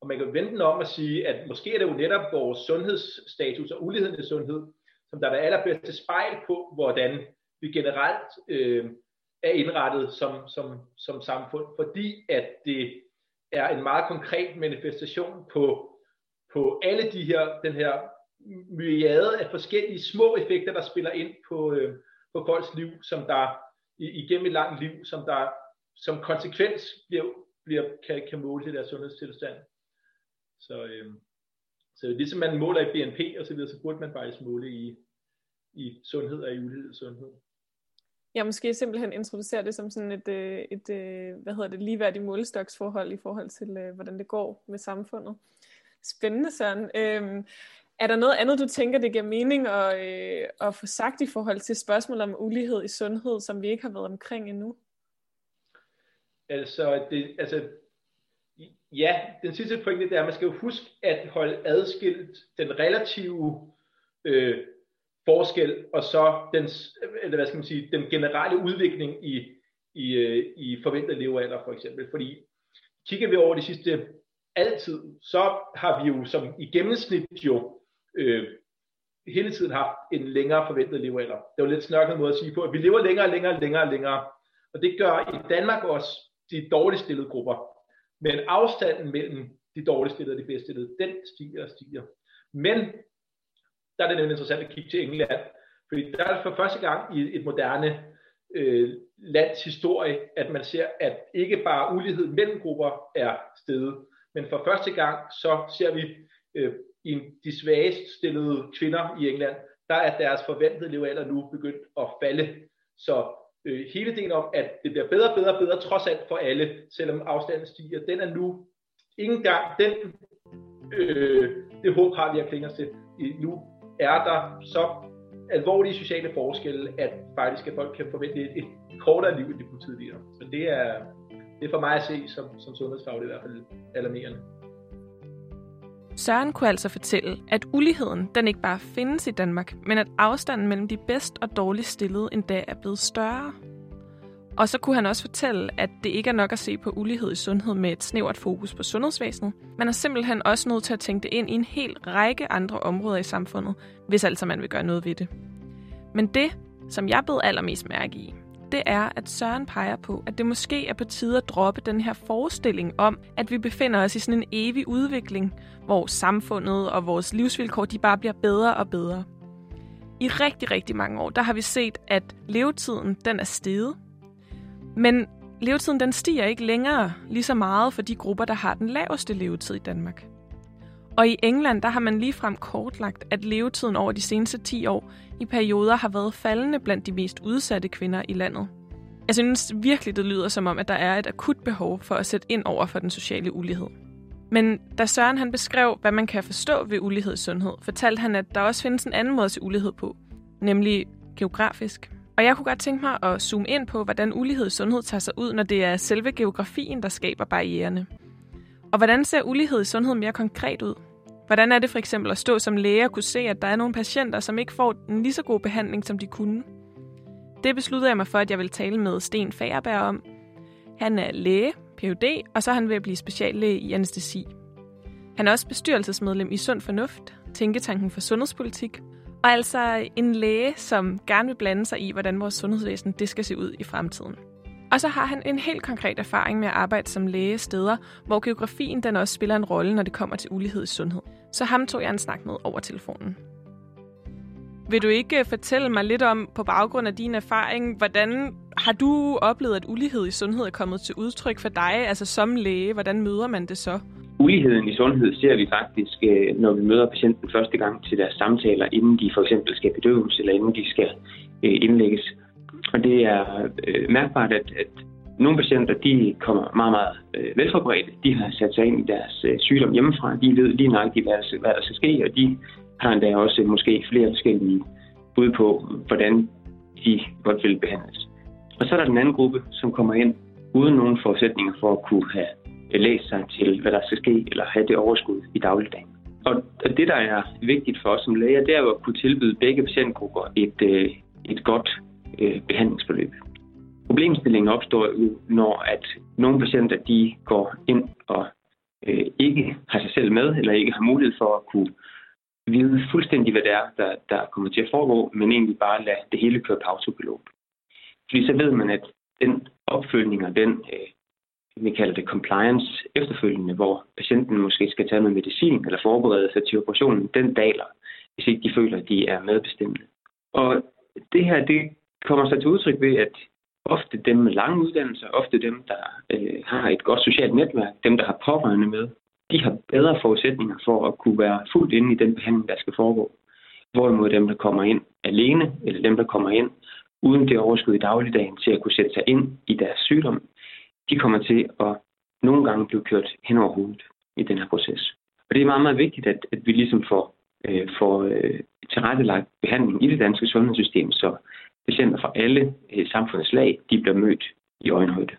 Og man kan vente den om at sige, at måske er det jo netop vores sundhedsstatus og uligheden i sundhed, som der er det allerbedste spejl på, hvordan vi generelt øh, er indrettet som, som, som samfund, fordi at det er en meget konkret manifestation på, på alle de her, den her myriade af forskellige små effekter, der spiller ind på, øh, på folks liv, som der igennem et langt liv, som der som konsekvens bliver, bliver, kan, kan måle til deres sundhedstilstand. Så, øh, så ligesom man måler i BNP og så videre, så burde man faktisk måle i, i sundhed og i ulighed sundhed. Ja, måske simpelthen introducere det som sådan et, øh, et, et hvad hedder det, ligeværdigt målestoksforhold i forhold til, øh, hvordan det går med samfundet. Spændende, Søren. Øhm, er der noget andet, du tænker, det giver mening at, øh, at få sagt i forhold til spørgsmål om ulighed i sundhed, som vi ikke har været omkring endnu? Altså, det, altså ja, den sidste pointe det er, at man skal jo huske at holde adskilt den relative øh, forskel, og så den, eller hvad skal man sige, den generelle udvikling i, i, øh, i forventet levealder for eksempel. Fordi kigger vi over de sidste altid, så har vi jo som i gennemsnit jo øh, hele tiden haft en længere forventet levealder. Det var lidt snørklet måde at sige på, at vi lever længere og længere og længere og længere. Og det gør i Danmark også de dårligst stillede grupper. Men afstanden mellem de dårligst stillede og de bedst stillede, den stiger og stiger. Men der er det nemlig interessant at kigge til England, fordi der er for første gang i et moderne øh, lands historie, at man ser, at ikke bare ulighed mellem grupper er steget, men for første gang så ser vi øh, i de svagest stillede kvinder i England, der er deres forventede levealder nu begyndt at falde. Så øh, hele delen om, at det bliver bedre og bedre og bedre, trods alt for alle, selvom afstanden stiger, den er nu ikke engang den, øh, det håb har vi at klinge os til. Nu er der så alvorlige sociale forskelle, at faktisk at folk kan forvente et, et kortere liv, end de kunne tidligere. Så det er, det er for mig at se som, som sundhedsfaglig i hvert fald alarmerende. Søren kunne altså fortælle, at uligheden den ikke bare findes i Danmark, men at afstanden mellem de bedst og dårligst stillede endda er blevet større. Og så kunne han også fortælle, at det ikke er nok at se på ulighed i sundhed med et snævert fokus på sundhedsvæsenet. Man er simpelthen også nødt til at tænke det ind i en hel række andre områder i samfundet, hvis altså man vil gøre noget ved det. Men det, som jeg bed allermest mærke i, det er, at Søren peger på, at det måske er på tide at droppe den her forestilling om, at vi befinder os i sådan en evig udvikling, hvor samfundet og vores livsvilkår de bare bliver bedre og bedre. I rigtig, rigtig mange år, der har vi set, at levetiden den er steget. Men levetiden den stiger ikke længere lige så meget for de grupper, der har den laveste levetid i Danmark. Og i England, der har man ligefrem kortlagt, at levetiden over de seneste 10 år i perioder har været faldende blandt de mest udsatte kvinder i landet. Jeg synes virkelig, det lyder som om, at der er et akut behov for at sætte ind over for den sociale ulighed. Men da Søren han beskrev, hvad man kan forstå ved ulighed i sundhed, fortalte han, at der også findes en anden måde til ulighed på, nemlig geografisk. Og jeg kunne godt tænke mig at zoome ind på, hvordan ulighed i sundhed tager sig ud, når det er selve geografien, der skaber barriererne. Og hvordan ser ulighed i sundhed mere konkret ud? Hvordan er det for eksempel at stå som læge og kunne se, at der er nogle patienter, som ikke får en lige så god behandling, som de kunne? Det besluttede jeg mig for, at jeg vil tale med Sten Fagerberg om. Han er læge, Ph.D., og så er han ved at blive speciallæge i anestesi. Han er også bestyrelsesmedlem i Sund Fornuft, Tænketanken for Sundhedspolitik, og altså en læge, som gerne vil blande sig i, hvordan vores sundhedsvæsen det skal se ud i fremtiden. Og så har han en helt konkret erfaring med at arbejde som læge steder, hvor geografien den også spiller en rolle, når det kommer til ulighed i sundhed. Så ham tog jeg en snak med over telefonen. Vil du ikke øh, fortælle mig lidt om, på baggrund af din erfaring, hvordan har du oplevet, at ulighed i sundhed er kommet til udtryk for dig, altså som læge? Hvordan møder man det så? Uligheden i sundhed ser vi faktisk, øh, når vi møder patienten første gang til deres samtaler, inden de for eksempel skal bedøves, eller inden de skal øh, indlægges. Og det er øh, mærkbart, at, at nogle patienter de kommer meget, meget øh, velforberedte. De har sat sig ind i deres øh, sygdom hjemmefra. De ved lige nøjagtigt, hvad, hvad der skal ske, og de har endda også måske flere forskellige bud på, hvordan de godt vil behandles. Og så er der den anden gruppe, som kommer ind uden nogen forudsætninger for at kunne have øh, læst sig til, hvad der skal ske, eller have det overskud i dagligdagen. Og det, der er vigtigt for os som læger, det er jo at kunne tilbyde begge patientgrupper et, øh, et godt øh, behandlingsforløb. Problemstillingen opstår jo, når at nogle patienter de går ind og øh, ikke har sig selv med, eller ikke har mulighed for at kunne vide fuldstændig, hvad det er, der, der kommer til at foregå, men egentlig bare lade det hele køre på autopilot. Fordi så ved man, at den opfølgning og den, øh, vi kalder det compliance efterfølgende, hvor patienten måske skal tage noget medicin eller forberede sig til operationen, den daler, hvis ikke de føler, at de er medbestemmende. Og det her, det kommer sig til udtryk ved, at ofte dem med lange uddannelser, ofte dem, der øh, har et godt socialt netværk, dem, der har pårørende med, de har bedre forudsætninger for at kunne være fuldt inde i den behandling, der skal foregå. Hvorimod dem, der kommer ind alene, eller dem, der kommer ind uden det overskud i dagligdagen til at kunne sætte sig ind i deres sygdom, de kommer til at nogle gange blive kørt hen over hovedet i den her proces. Og det er meget, meget vigtigt, at, at vi ligesom får, øh, får øh, tilrettelagt behandling i det danske sundhedssystem, så patienter fra alle øh, samfundets lag, de bliver mødt i øjenhøjde.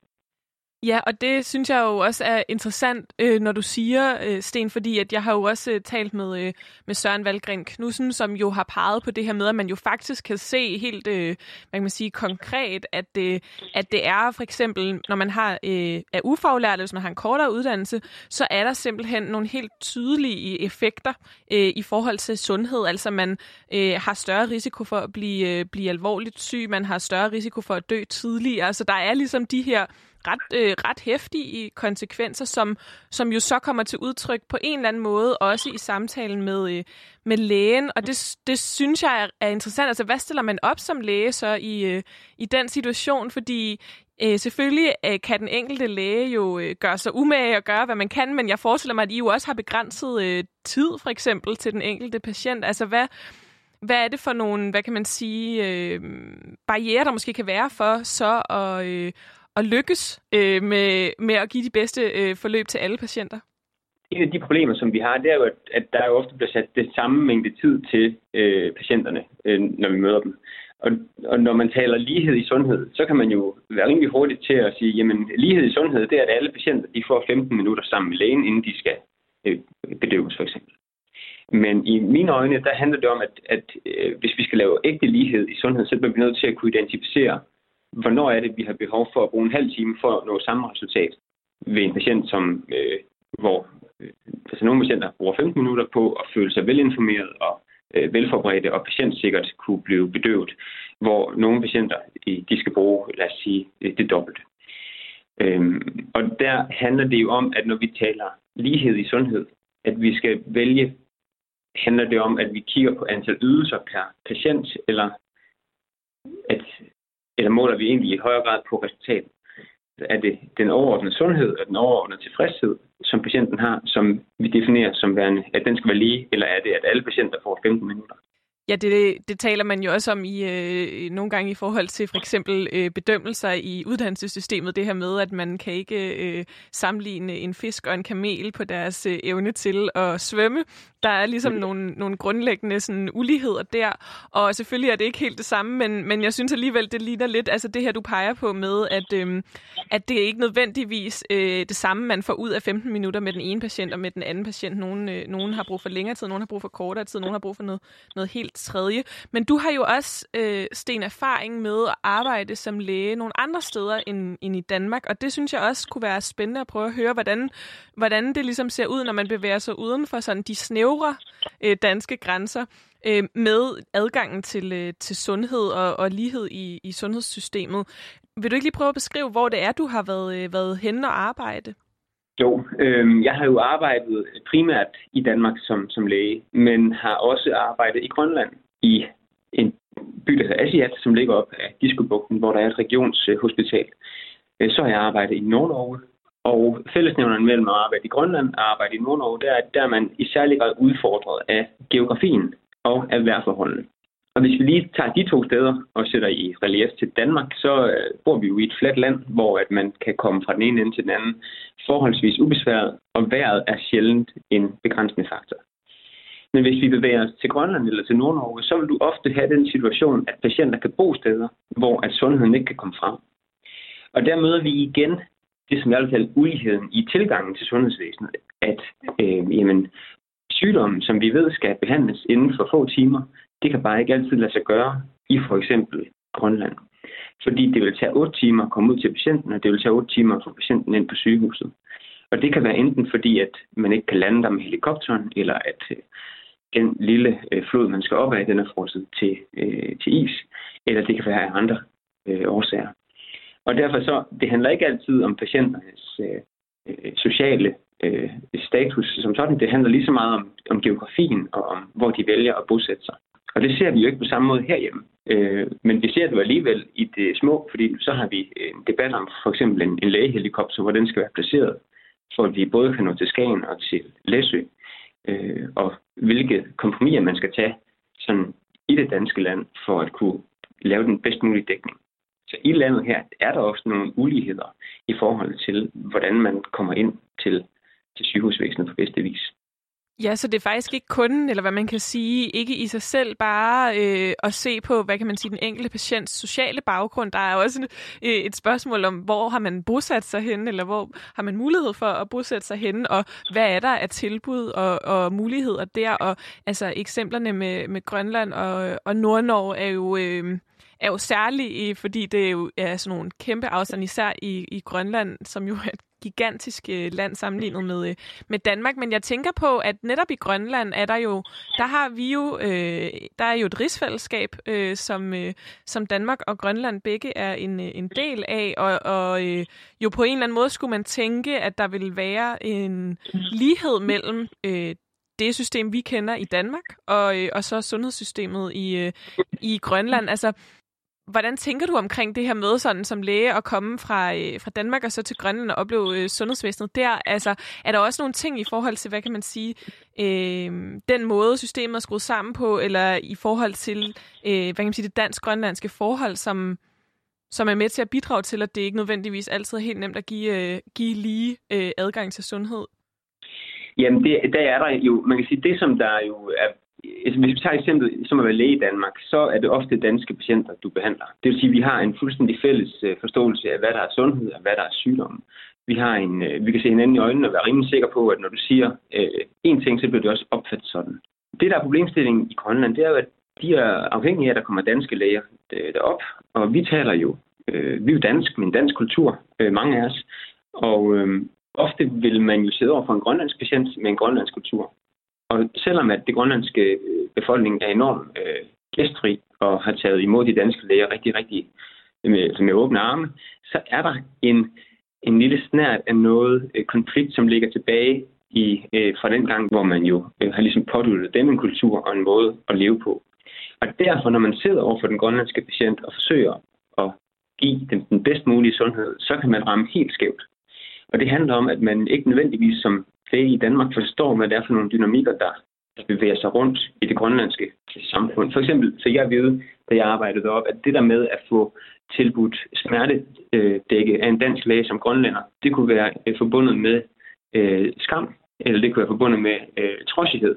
Ja, og det synes jeg jo også er interessant, øh, når du siger, øh, Sten, fordi at jeg har jo også øh, talt med, øh, med Søren Valgren Knudsen, som jo har peget på det her med, at man jo faktisk kan se helt, øh, hvad kan man sige, konkret, at, øh, at det er for eksempel, når man har øh, er ufaglært, eller hvis man har en kortere uddannelse, så er der simpelthen nogle helt tydelige øh, effekter øh, i forhold til sundhed. Altså man øh, har større risiko for at blive, øh, blive alvorligt syg, man har større risiko for at dø tidligere. Altså der er ligesom de her ret, øh, ret hæftige konsekvenser, som, som jo så kommer til udtryk på en eller anden måde, også i samtalen med, øh, med lægen. Og det, det synes jeg er, er interessant. Altså, hvad stiller man op som læge så i, øh, i den situation? Fordi øh, selvfølgelig øh, kan den enkelte læge jo øh, gøre sig umage og gøre, hvad man kan, men jeg forestiller mig, at I jo også har begrænset øh, tid, for eksempel, til den enkelte patient. Altså, hvad, hvad er det for nogle, hvad kan man sige, øh, barriere, der måske kan være for så at, øh, at lykkes øh, med, med at give de bedste øh, forløb til alle patienter? Et af de problemer, som vi har, det er jo, at, at der jo ofte bliver sat det samme mængde tid til øh, patienterne, øh, når vi møder dem. Og, og når man taler lighed i sundhed, så kan man jo være rimelig hurtigt til at sige, jamen lighed i sundhed, det er, at alle patienter de får 15 minutter sammen med lægen, inden de skal øh, bedøves for eksempel. Men i mine øjne, der handler det om, at, at øh, hvis vi skal lave ægte lighed i sundhed, så bliver vi nødt til at kunne identificere, hvornår er det, vi har behov for at bruge en halv time for at nå samme resultat ved en patient, som, øh, hvor øh, altså nogle patienter bruger 15 minutter på at føle sig velinformeret og øh, velforberedte og patientsikkert kunne blive bedøvet, hvor nogle patienter øh, de skal bruge, lad os sige, øh, det dobbelte. Øhm, og der handler det jo om, at når vi taler lighed i sundhed, at vi skal vælge, handler det om, at vi kigger på antal ydelser per patient, eller, at, eller måler vi egentlig i højere grad på resultatet? Er det den overordnede sundhed og den overordnede tilfredshed, som patienten har, som vi definerer som værende, at den skal være lige, eller er det, at alle patienter får 15 minutter? Ja, det, det taler man jo også om i øh, nogle gange i forhold til for eksempel øh, bedømmelser i uddannelsessystemet. Det her med, at man kan ikke øh, sammenligne en fisk og en kamel på deres øh, evne til at svømme. Der er ligesom nogle, nogle grundlæggende sådan, uligheder der, og selvfølgelig er det ikke helt det samme, men, men jeg synes alligevel, det ligner lidt, altså det her, du peger på med, at, øh, at det er ikke nødvendigvis øh, det samme, man får ud af 15 minutter med den ene patient og med den anden patient. Nogen, øh, nogen har brug for længere tid, nogen har brug for kortere tid, nogen har brug for noget, noget helt tredje. Men du har jo også, øh, Sten, erfaring med at arbejde som læge nogle andre steder end, end i Danmark, og det synes jeg også kunne være spændende at prøve at høre, hvordan, hvordan det ligesom ser ud, når man bevæger sig uden for sådan de snævre øh, danske grænser øh, med adgangen til, øh, til sundhed og, og lighed i, i sundhedssystemet. Vil du ikke lige prøve at beskrive, hvor det er, du har været, øh, været henne og arbejde? Jo, øh, jeg har jo arbejdet primært i Danmark som, som læge, men har også arbejdet i Grønland i en by, der hedder Asiat, som ligger op af Diskobugten, hvor der er et regionshospital. Øh, så har jeg arbejdet i Nordnorge, og fællesnævneren mellem at arbejde i Grønland og arbejde i Nordnorge, der der, der er man i særlig grad udfordret af geografien og af vejrforholdene. Og hvis vi lige tager de to steder og sætter i relief til Danmark, så øh, bor vi jo i et fladt land, hvor at man kan komme fra den ene ende til den anden forholdsvis ubesværet, og vejret er sjældent en begrænsende faktor. Men hvis vi bevæger os til Grønland eller til Nordnorge, så vil du ofte have den situation, at patienter kan bo steder, hvor at sundheden ikke kan komme frem. Og der møder vi igen det, som jeg vil kalde uligheden i tilgangen til sundhedsvæsenet, at øh, jamen, sygdommen, som vi ved skal behandles inden for få timer, det kan bare ikke altid lade sig gøre i for eksempel Grønland. Fordi det vil tage 8 timer at komme ud til patienten, og det vil tage 8 timer at få patienten ind på sygehuset. Og det kan være enten fordi, at man ikke kan lande der med helikopteren, eller at øh, den lille øh, flod, man skal op af, den er frosset til, øh, til is, eller det kan være af andre øh, årsager. Og derfor så, det handler ikke altid om patienternes øh, øh, sociale øh, status som sådan. Det handler lige så meget om, om geografien og om, hvor de vælger at bosætte sig. Og det ser vi jo ikke på samme måde herhjemme. Øh, men vi ser det jo alligevel i det små, fordi så har vi en debat om for eksempel en, en lægehelikopter, hvor den skal være placeret, for at vi både kan nå til Skagen og til Læsø, øh, og hvilke kompromiser man skal tage sådan i det danske land for at kunne lave den bedst mulige dækning. Så i landet her er der også nogle uligheder i forhold til, hvordan man kommer ind til, til sygehusvæsenet på bedste vis. Ja, så det er faktisk ikke kun, eller hvad man kan sige, ikke i sig selv bare øh, at se på, hvad kan man sige, den enkelte patients sociale baggrund. Der er også øh, et spørgsmål om, hvor har man bosat sig henne, eller hvor har man mulighed for at bosætte sig henne, og hvad er der af tilbud og, og muligheder der. Og altså eksemplerne med, med Grønland og, og Nordnorge er jo... Øh, er jo særlig, fordi det er jo er sådan nogle kæmpe afstand, især i, i Grønland, som jo er et gigantisk øh, land sammenlignet med, øh, med Danmark. Men jeg tænker på, at netop i Grønland er der jo, der har vi jo, øh, der er jo et rigsfællesskab, øh, som, øh, som Danmark og Grønland begge er en, øh, en del af, og, og øh, jo på en eller anden måde skulle man tænke, at der vil være en lighed mellem øh, det system, vi kender i Danmark, og, øh, og så sundhedssystemet i, øh, i Grønland. Altså, Hvordan tænker du omkring det her med sådan som læge at komme fra, øh, fra Danmark og så til Grønland og opleve øh, sundhedsvæsenet der? Altså, er der også nogle ting i forhold til, hvad kan man sige, øh, den måde systemet er skruet sammen på, eller i forhold til, øh, hvad kan man sige, det dansk-grønlandske forhold, som, som er med til at bidrage til, at det ikke nødvendigvis altid er helt nemt at give, øh, give lige øh, adgang til sundhed? Jamen, det, der er der jo, man kan sige, det som der jo er Altså, hvis vi tager eksempel som at være læge i Danmark, så er det ofte danske patienter, du behandler. Det vil sige, at vi har en fuldstændig fælles øh, forståelse af, hvad der er sundhed og hvad der er sygdom. Vi, har en, øh, vi kan se hinanden i øjnene og være rimelig sikre på, at når du siger øh, én ting, så bliver det også opfattet sådan. Det, der er problemstillingen i Grønland, det er jo, at de er afhængige af, at der kommer danske læger øh, derop. Og vi taler jo, øh, vi er jo dansk, men dansk kultur, øh, mange af os. Og øh, ofte vil man jo sidde over for en grønlandsk patient med en grønlandsk kultur. Og selvom at det grønlandske øh, befolkning er enormt øh, gæstfri og har taget imod de danske læger rigtig, rigtig øh, med, med åbne arme, så er der en, en lille snært af noget øh, konflikt, som ligger tilbage i, øh, fra den gang, hvor man jo øh, har ligesom påduttet dem en kultur og en måde at leve på. Og derfor, når man sidder over for den grønlandske patient og forsøger at give dem den bedst mulige sundhed, så kan man ramme helt skævt. Og det handler om, at man ikke nødvendigvis som læge i Danmark forstår, hvad det er for nogle dynamikker, der, der bevæger sig rundt i det grønlandske samfund. For eksempel, så jeg ved, da jeg arbejdede op, at det der med at få tilbudt smertedække af en dansk læge som grønlænder, det kunne være øh, forbundet med øh, skam eller det kunne være forbundet med øh, trodsighed,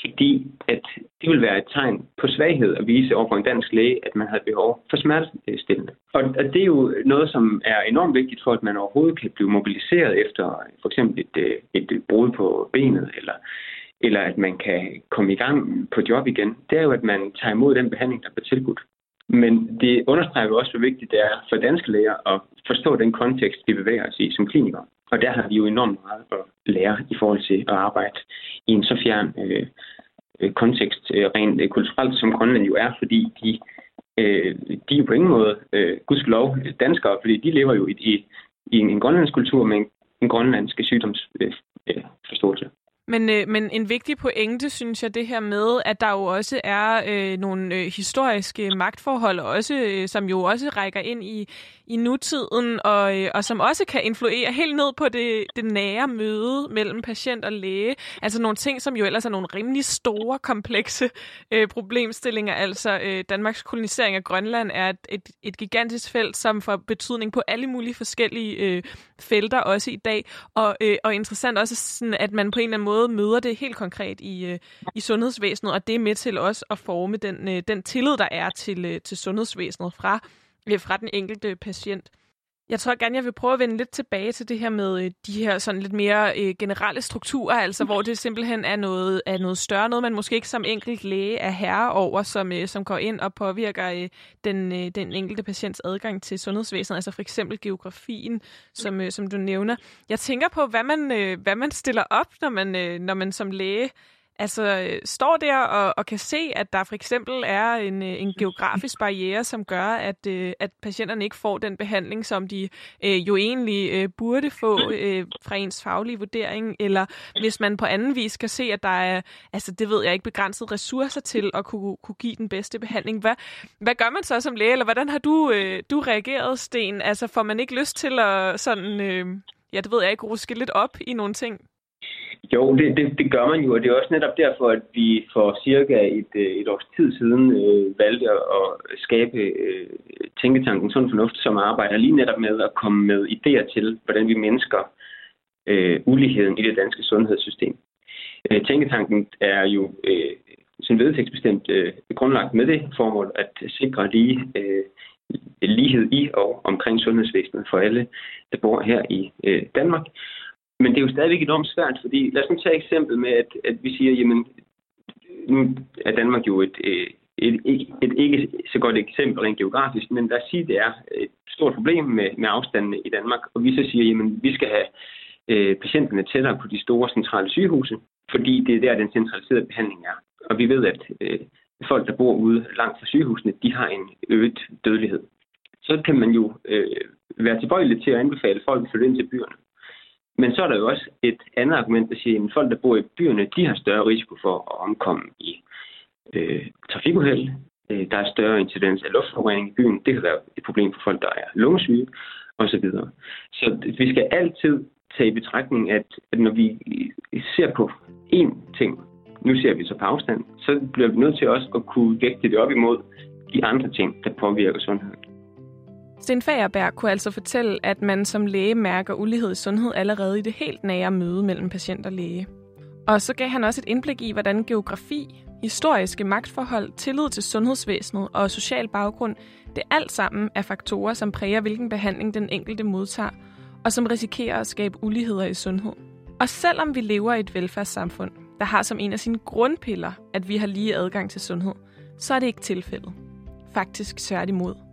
fordi at det vil være et tegn på svaghed at vise over for en dansk læge, at man har behov for smertestillende. Og, og det er jo noget, som er enormt vigtigt for, at man overhovedet kan blive mobiliseret efter øh, for eksempel et, øh, et brud på benet, eller, eller at man kan komme i gang på job igen. Det er jo, at man tager imod den behandling, der bliver tilbudt. Men det understreger jo også, hvor vigtigt det er for danske læger at forstå den kontekst, vi bevæger os i som klinikere. Og der har vi jo enormt meget at lære i forhold til at arbejde i en så fjern øh, øh kontekst, øh, rent øh, kulturelt, som Grønland jo er, fordi de, øh, de er jo på ingen måde, øh, gudskelov, øh, danskere, fordi de lever jo i, i, i en, en grønlandsk kultur med en, en grønlandsk sygdomsforståelse. Øh, men, øh, men en vigtig pointe, synes jeg, det her med, at der jo også er øh, nogle øh, historiske magtforhold, også, øh, som jo også rækker ind i, i nutiden, og, øh, og som også kan influere helt ned på det, det nære møde mellem patient og læge. Altså nogle ting, som jo ellers er nogle rimelig store, komplekse øh, problemstillinger. Altså øh, Danmarks kolonisering af Grønland er et, et, et gigantisk felt, som får betydning på alle mulige forskellige øh, felter også i dag. Og, øh, og interessant også, sådan, at man på en eller anden måde møder det helt konkret i, øh, i sundhedsvæsenet, og det er med til også at forme den, øh, den tillid, der er til, øh, til sundhedsvæsenet fra fra den enkelte patient. Jeg tror gerne, jeg vil prøve at vende lidt tilbage til det her med øh, de her sådan lidt mere øh, generelle strukturer, altså hvor det simpelthen er noget, er noget større, noget man måske ikke som enkelt læge er herre over, som, øh, som går ind og påvirker øh, den, øh, den enkelte patients adgang til sundhedsvæsenet, altså for eksempel geografien, som, øh, som du nævner. Jeg tænker på, hvad man, øh, hvad man stiller op, når man, øh, når man som læge Altså, øh, står der og, og kan se, at der for eksempel er en, øh, en geografisk barriere, som gør, at, øh, at patienterne ikke får den behandling, som de øh, jo egentlig øh, burde få øh, fra ens faglige vurdering, eller hvis man på anden vis kan se, at der er, altså det ved jeg ikke, begrænsede ressourcer til at kunne, kunne give den bedste behandling. Hvad, hvad gør man så som læge, eller hvordan har du, øh, du reageret, Sten? Altså får man ikke lyst til at sådan, øh, ja det ved jeg ikke, ruske lidt op i nogle ting? Jo, det, det, det gør man jo, og det er også netop derfor, at vi for cirka et, øh, et års tid siden øh, valgte at skabe øh, Tænketanken Sund Fornuft, som arbejder lige netop med at komme med idéer til, hvordan vi mennesker øh, uligheden i det danske sundhedssystem. Øh, Tænketanken er jo øh, sin vedtægtsbestemt øh, grundlagt med det formål at sikre lige øh, lighed i og omkring sundhedsvæsenet for alle, der bor her i øh, Danmark. Men det er jo stadigvæk enormt svært, fordi lad os nu tage et eksempel med, at, at vi siger, jamen, nu er Danmark jo et, et, et, et, et ikke så godt eksempel rent geografisk, men lad os sige, at det er et stort problem med, med afstandene i Danmark, og vi så siger, jamen, vi skal have øh, patienterne tættere på de store centrale sygehuse, fordi det er der, den centraliserede behandling er. Og vi ved, at øh, folk, der bor ude langt fra sygehusene, de har en øget dødelighed. Så kan man jo øh, være tilbøjelig til at anbefale folk at flytte ind til byerne. Men så er der jo også et andet argument, der siger, at folk, der bor i byerne, de har større risiko for at omkomme i øh, trafikuheld. Øh, der er større incidens af luftforurening i byen. Det kan være et problem for folk, der er lungesyge osv. Så, så vi skal altid tage i betragtning, at, at når vi ser på én ting, nu ser vi så på afstand, så bliver vi nødt til også at kunne vægte det op imod de andre ting, der påvirker sundheden. Sten Fagerberg kunne altså fortælle, at man som læge mærker ulighed i sundhed allerede i det helt nære møde mellem patient og læge. Og så gav han også et indblik i, hvordan geografi, historiske magtforhold, tillid til sundhedsvæsenet og social baggrund, det alt sammen er faktorer, som præger, hvilken behandling den enkelte modtager, og som risikerer at skabe uligheder i sundhed. Og selvom vi lever i et velfærdssamfund, der har som en af sine grundpiller, at vi har lige adgang til sundhed, så er det ikke tilfældet. Faktisk tværtimod.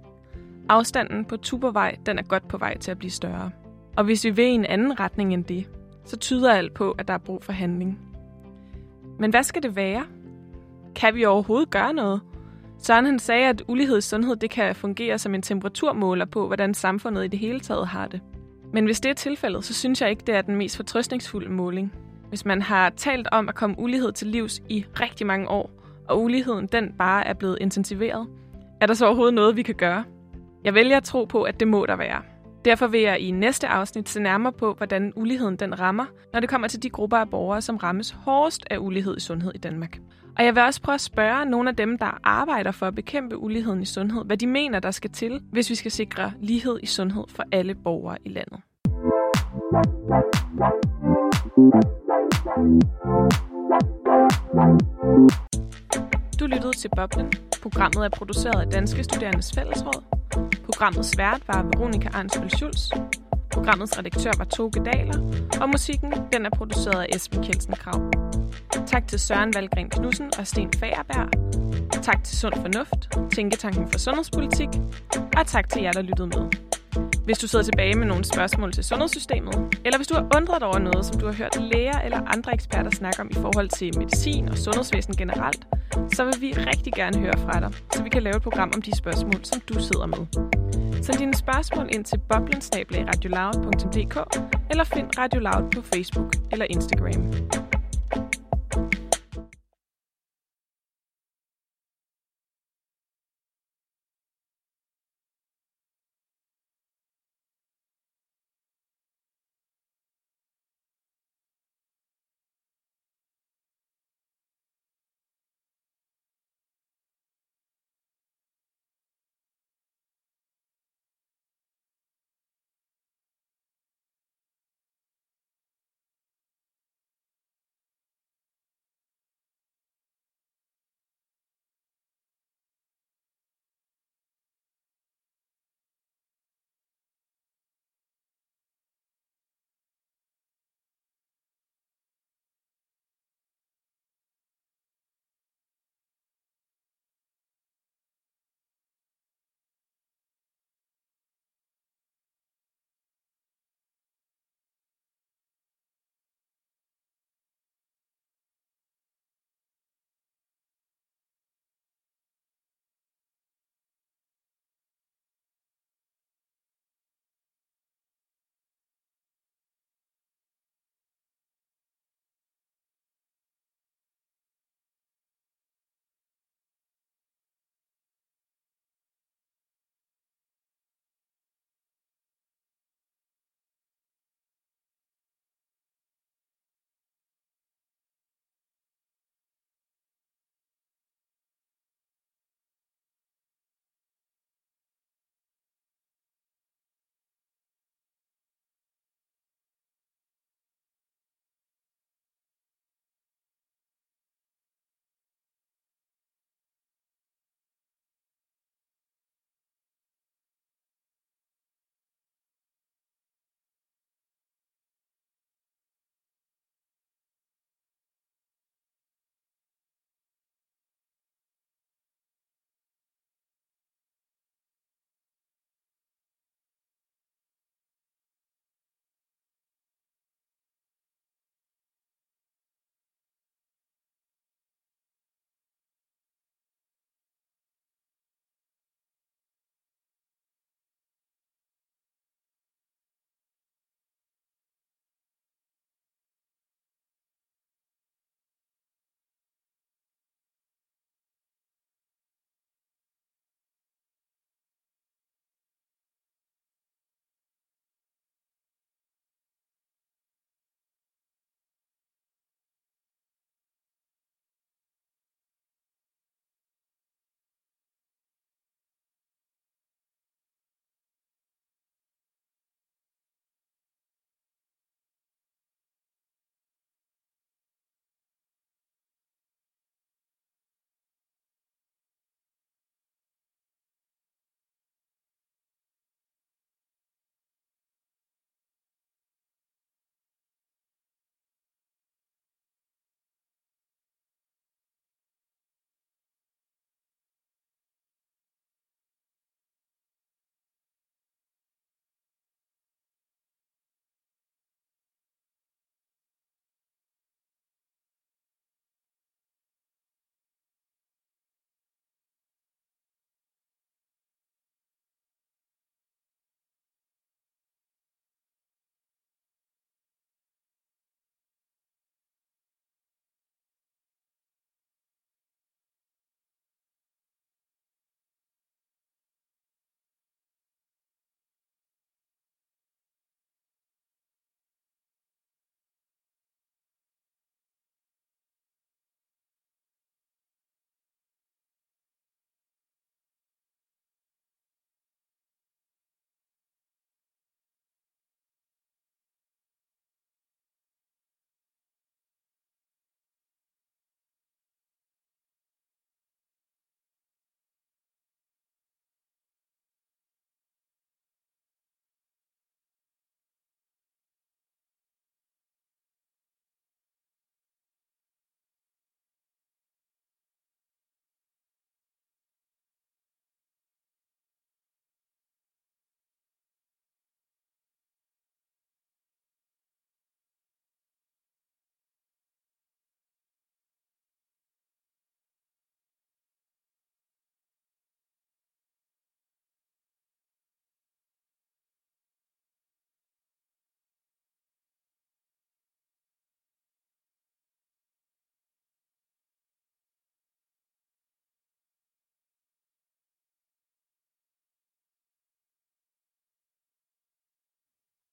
Afstanden på Tubervej den er godt på vej til at blive større. Og hvis vi vil i en anden retning end det, så tyder alt på, at der er brug for handling. Men hvad skal det være? kan vi overhovedet gøre noget? Søren han sagde, at ulighed i sundhed det kan fungere som en temperaturmåler på, hvordan samfundet i det hele taget har det. Men hvis det er tilfældet, så synes jeg ikke, det er den mest fortrøstningsfulde måling. Hvis man har talt om at komme ulighed til livs i rigtig mange år, og uligheden den bare er blevet intensiveret, er der så overhovedet noget, vi kan gøre? Jeg vælger at tro på, at det må der være. Derfor vil jeg i næste afsnit se nærmere på, hvordan uligheden den rammer, når det kommer til de grupper af borgere, som rammes hårdest af ulighed i sundhed i Danmark. Og jeg vil også prøve at spørge nogle af dem, der arbejder for at bekæmpe uligheden i sundhed, hvad de mener, der skal til, hvis vi skal sikre lighed i sundhed for alle borgere i landet. Du lyttede til Boblen. Programmet er produceret af Danske Studerendes Fællesråd. Programmets vært var Veronika Arnsbøl Schulz. Programmets redaktør var Toge Daler, og musikken den er produceret af Esben Kjeldsen Krav. Tak til Søren Valgren Knudsen og Sten Fagerberg. Tak til Sund Fornuft, Tænketanken for Sundhedspolitik, og tak til jer, der lyttede med. Hvis du sidder tilbage med nogle spørgsmål til sundhedssystemet, eller hvis du har undret dig over noget, som du har hørt læger eller andre eksperter snakke om i forhold til medicin og sundhedsvæsen generelt, så vil vi rigtig gerne høre fra dig, så vi kan lave et program om de spørgsmål, som du sidder med. Send dine spørgsmål ind til boblensnablag eller find Radio Loud på Facebook eller Instagram.